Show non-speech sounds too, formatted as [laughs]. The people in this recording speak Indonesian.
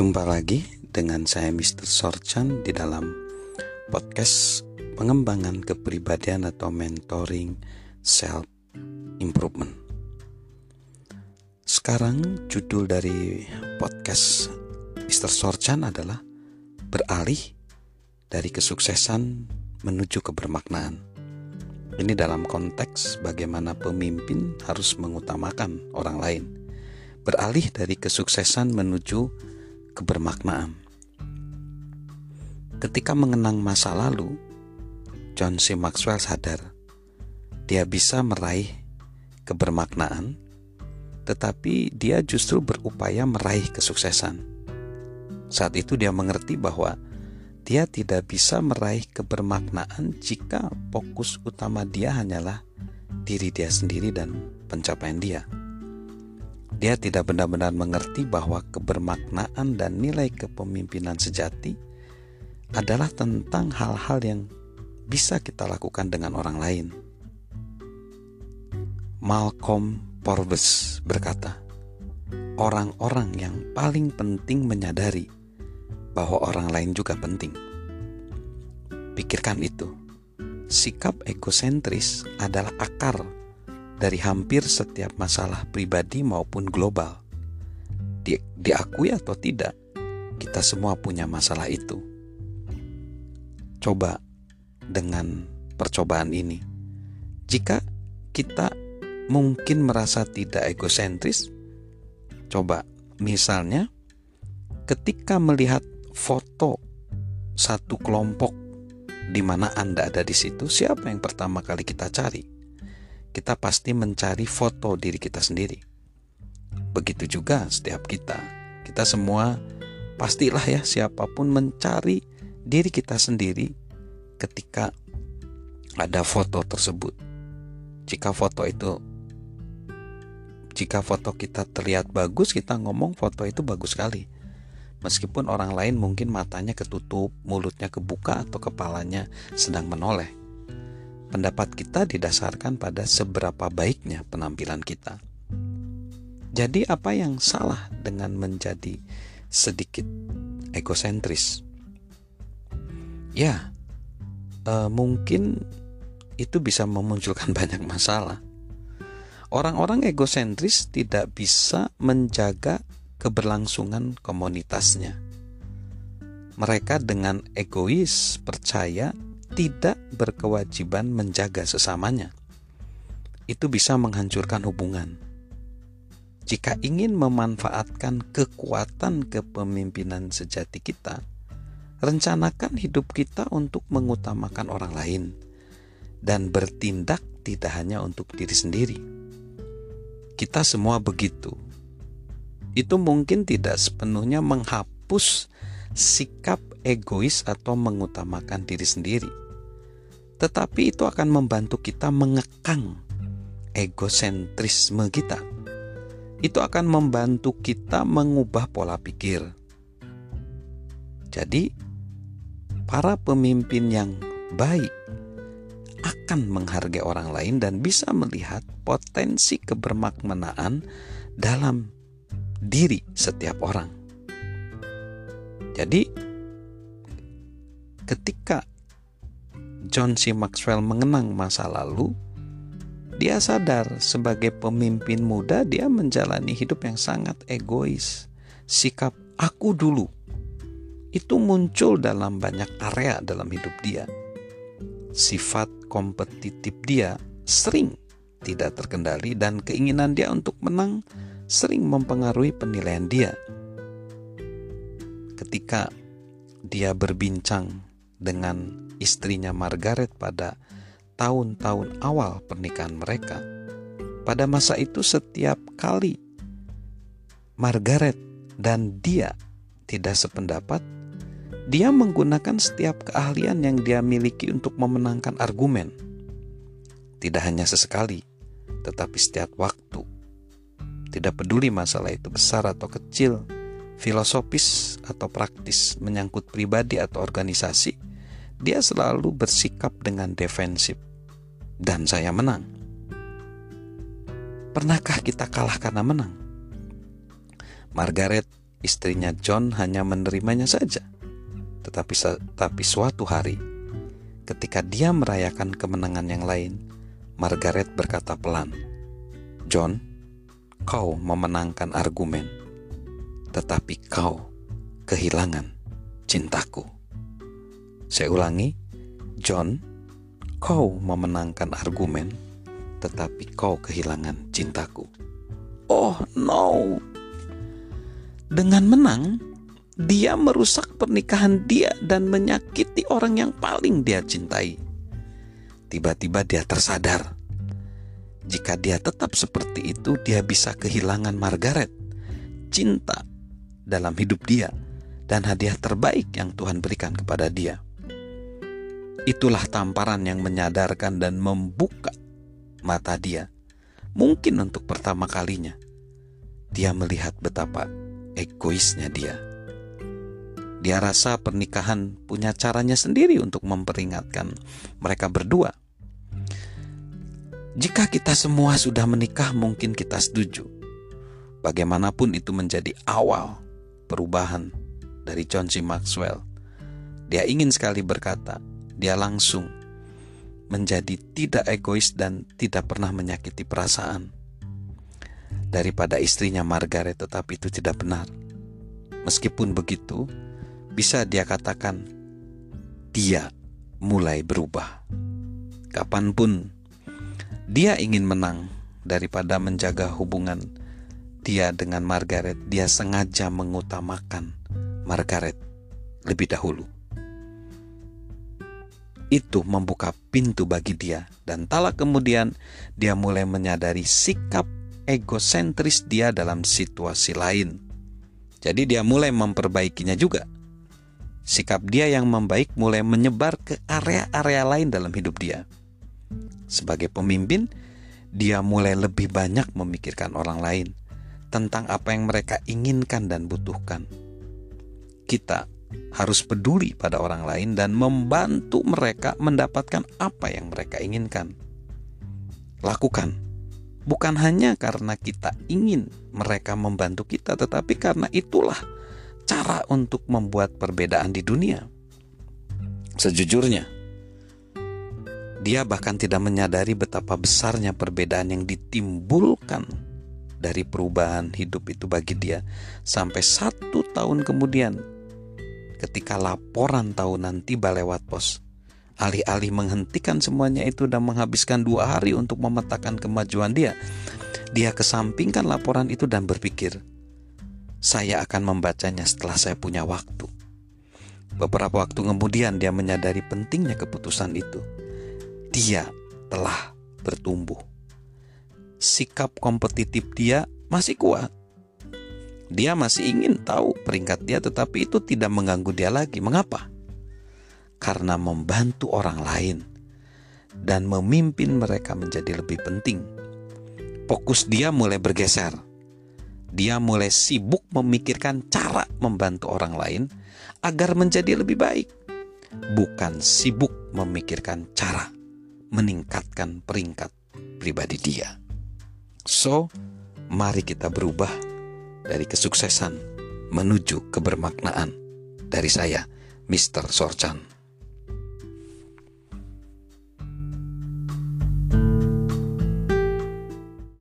Jumpa lagi dengan saya Mr. Sorchan di dalam podcast pengembangan kepribadian atau mentoring self improvement. Sekarang judul dari podcast Mr. Sorchan adalah beralih dari kesuksesan menuju kebermaknaan. Ini dalam konteks bagaimana pemimpin harus mengutamakan orang lain. Beralih dari kesuksesan menuju kebermaknaan. Ketika mengenang masa lalu, John C. Maxwell sadar dia bisa meraih kebermaknaan, tetapi dia justru berupaya meraih kesuksesan. Saat itu dia mengerti bahwa dia tidak bisa meraih kebermaknaan jika fokus utama dia hanyalah diri dia sendiri dan pencapaian dia. Dia tidak benar-benar mengerti bahwa kebermaknaan dan nilai kepemimpinan sejati adalah tentang hal-hal yang bisa kita lakukan dengan orang lain. Malcolm Forbes berkata, "Orang-orang yang paling penting menyadari bahwa orang lain juga penting." Pikirkan itu. Sikap egosentris adalah akar dari hampir setiap masalah pribadi maupun global. Di, diakui atau tidak, kita semua punya masalah itu. Coba dengan percobaan ini. Jika kita mungkin merasa tidak egosentris, coba misalnya ketika melihat foto satu kelompok di mana Anda ada di situ, siapa yang pertama kali kita cari? Kita pasti mencari foto diri kita sendiri. Begitu juga setiap kita. Kita semua pastilah ya siapa pun mencari diri kita sendiri ketika ada foto tersebut. Jika foto itu jika foto kita terlihat bagus, kita ngomong foto itu bagus sekali. Meskipun orang lain mungkin matanya ketutup, mulutnya kebuka atau kepalanya sedang menoleh. Pendapat kita didasarkan pada seberapa baiknya penampilan kita. Jadi, apa yang salah dengan menjadi sedikit egosentris? Ya, eh, mungkin itu bisa memunculkan [laughs] banyak masalah. Orang-orang egosentris tidak bisa menjaga keberlangsungan komunitasnya. Mereka dengan egois percaya tidak berkewajiban menjaga sesamanya, itu bisa menghancurkan hubungan. Jika ingin memanfaatkan kekuatan kepemimpinan sejati kita, rencanakan hidup kita untuk mengutamakan orang lain dan bertindak tidak hanya untuk diri sendiri. Kita semua begitu. Itu mungkin tidak sepenuhnya menghapus sikap egois atau mengutamakan diri sendiri. Tetapi itu akan membantu kita mengekang egosentrisme kita. Itu akan membantu kita mengubah pola pikir. Jadi, para pemimpin yang baik akan menghargai orang lain dan bisa melihat potensi kebermaknaan dalam diri setiap orang. Jadi, ketika John C. Maxwell mengenang masa lalu, dia sadar sebagai pemimpin muda dia menjalani hidup yang sangat egois. Sikap aku dulu itu muncul dalam banyak area dalam hidup dia. Sifat kompetitif dia sering tidak terkendali dan keinginan dia untuk menang sering mempengaruhi penilaian dia. Ketika dia berbincang dengan istrinya Margaret pada tahun-tahun awal pernikahan mereka. Pada masa itu setiap kali Margaret dan dia tidak sependapat, dia menggunakan setiap keahlian yang dia miliki untuk memenangkan argumen. Tidak hanya sesekali, tetapi setiap waktu. Tidak peduli masalah itu besar atau kecil, filosofis atau praktis, menyangkut pribadi atau organisasi, dia selalu bersikap dengan defensif, dan saya menang. Pernahkah kita kalah karena menang? Margaret istrinya John hanya menerimanya saja. Tetapi tapi suatu hari ketika dia merayakan kemenangan yang lain, Margaret berkata pelan, "John, kau memenangkan argumen, tetapi kau kehilangan cintaku." Saya ulangi, John, kau memenangkan argumen, tetapi kau kehilangan cintaku. Oh no! Dengan menang, dia merusak pernikahan dia dan menyakiti orang yang paling dia cintai. Tiba-tiba dia tersadar. Jika dia tetap seperti itu, dia bisa kehilangan Margaret, cinta dalam hidup dia, dan hadiah terbaik yang Tuhan berikan kepada dia. Itulah tamparan yang menyadarkan dan membuka mata dia. Mungkin untuk pertama kalinya, dia melihat betapa egoisnya dia. Dia rasa pernikahan punya caranya sendiri untuk memperingatkan mereka berdua. Jika kita semua sudah menikah, mungkin kita setuju. Bagaimanapun itu menjadi awal perubahan dari John C. Maxwell. Dia ingin sekali berkata, dia langsung menjadi tidak egois dan tidak pernah menyakiti perasaan. Daripada istrinya Margaret, tetapi itu tidak benar. Meskipun begitu, bisa dia katakan dia mulai berubah. Kapan pun dia ingin menang daripada menjaga hubungan dia dengan Margaret, dia sengaja mengutamakan Margaret lebih dahulu. Itu membuka pintu bagi dia, dan tak kemudian dia mulai menyadari sikap egosentris dia dalam situasi lain. Jadi, dia mulai memperbaikinya juga sikap dia yang membaik mulai menyebar ke area-area lain dalam hidup dia. Sebagai pemimpin, dia mulai lebih banyak memikirkan orang lain tentang apa yang mereka inginkan dan butuhkan. Kita harus peduli pada orang lain dan membantu mereka mendapatkan apa yang mereka inginkan. Lakukan, bukan hanya karena kita ingin mereka membantu kita, tetapi karena itulah cara untuk membuat perbedaan di dunia. Sejujurnya, dia bahkan tidak menyadari betapa besarnya perbedaan yang ditimbulkan dari perubahan hidup itu bagi dia sampai satu tahun kemudian ketika laporan tahunan tiba lewat pos. Alih-alih menghentikan semuanya itu dan menghabiskan dua hari untuk memetakan kemajuan dia, dia kesampingkan laporan itu dan berpikir, saya akan membacanya setelah saya punya waktu. Beberapa waktu kemudian dia menyadari pentingnya keputusan itu. Dia telah bertumbuh. Sikap kompetitif dia masih kuat. Dia masih ingin tahu peringkat dia tetapi itu tidak mengganggu dia lagi. Mengapa? Karena membantu orang lain dan memimpin mereka menjadi lebih penting. Fokus dia mulai bergeser dia mulai sibuk memikirkan cara membantu orang lain agar menjadi lebih baik, bukan sibuk memikirkan cara meningkatkan peringkat pribadi dia. So, mari kita berubah dari kesuksesan menuju kebermaknaan. Dari saya, Mr. Sorchan.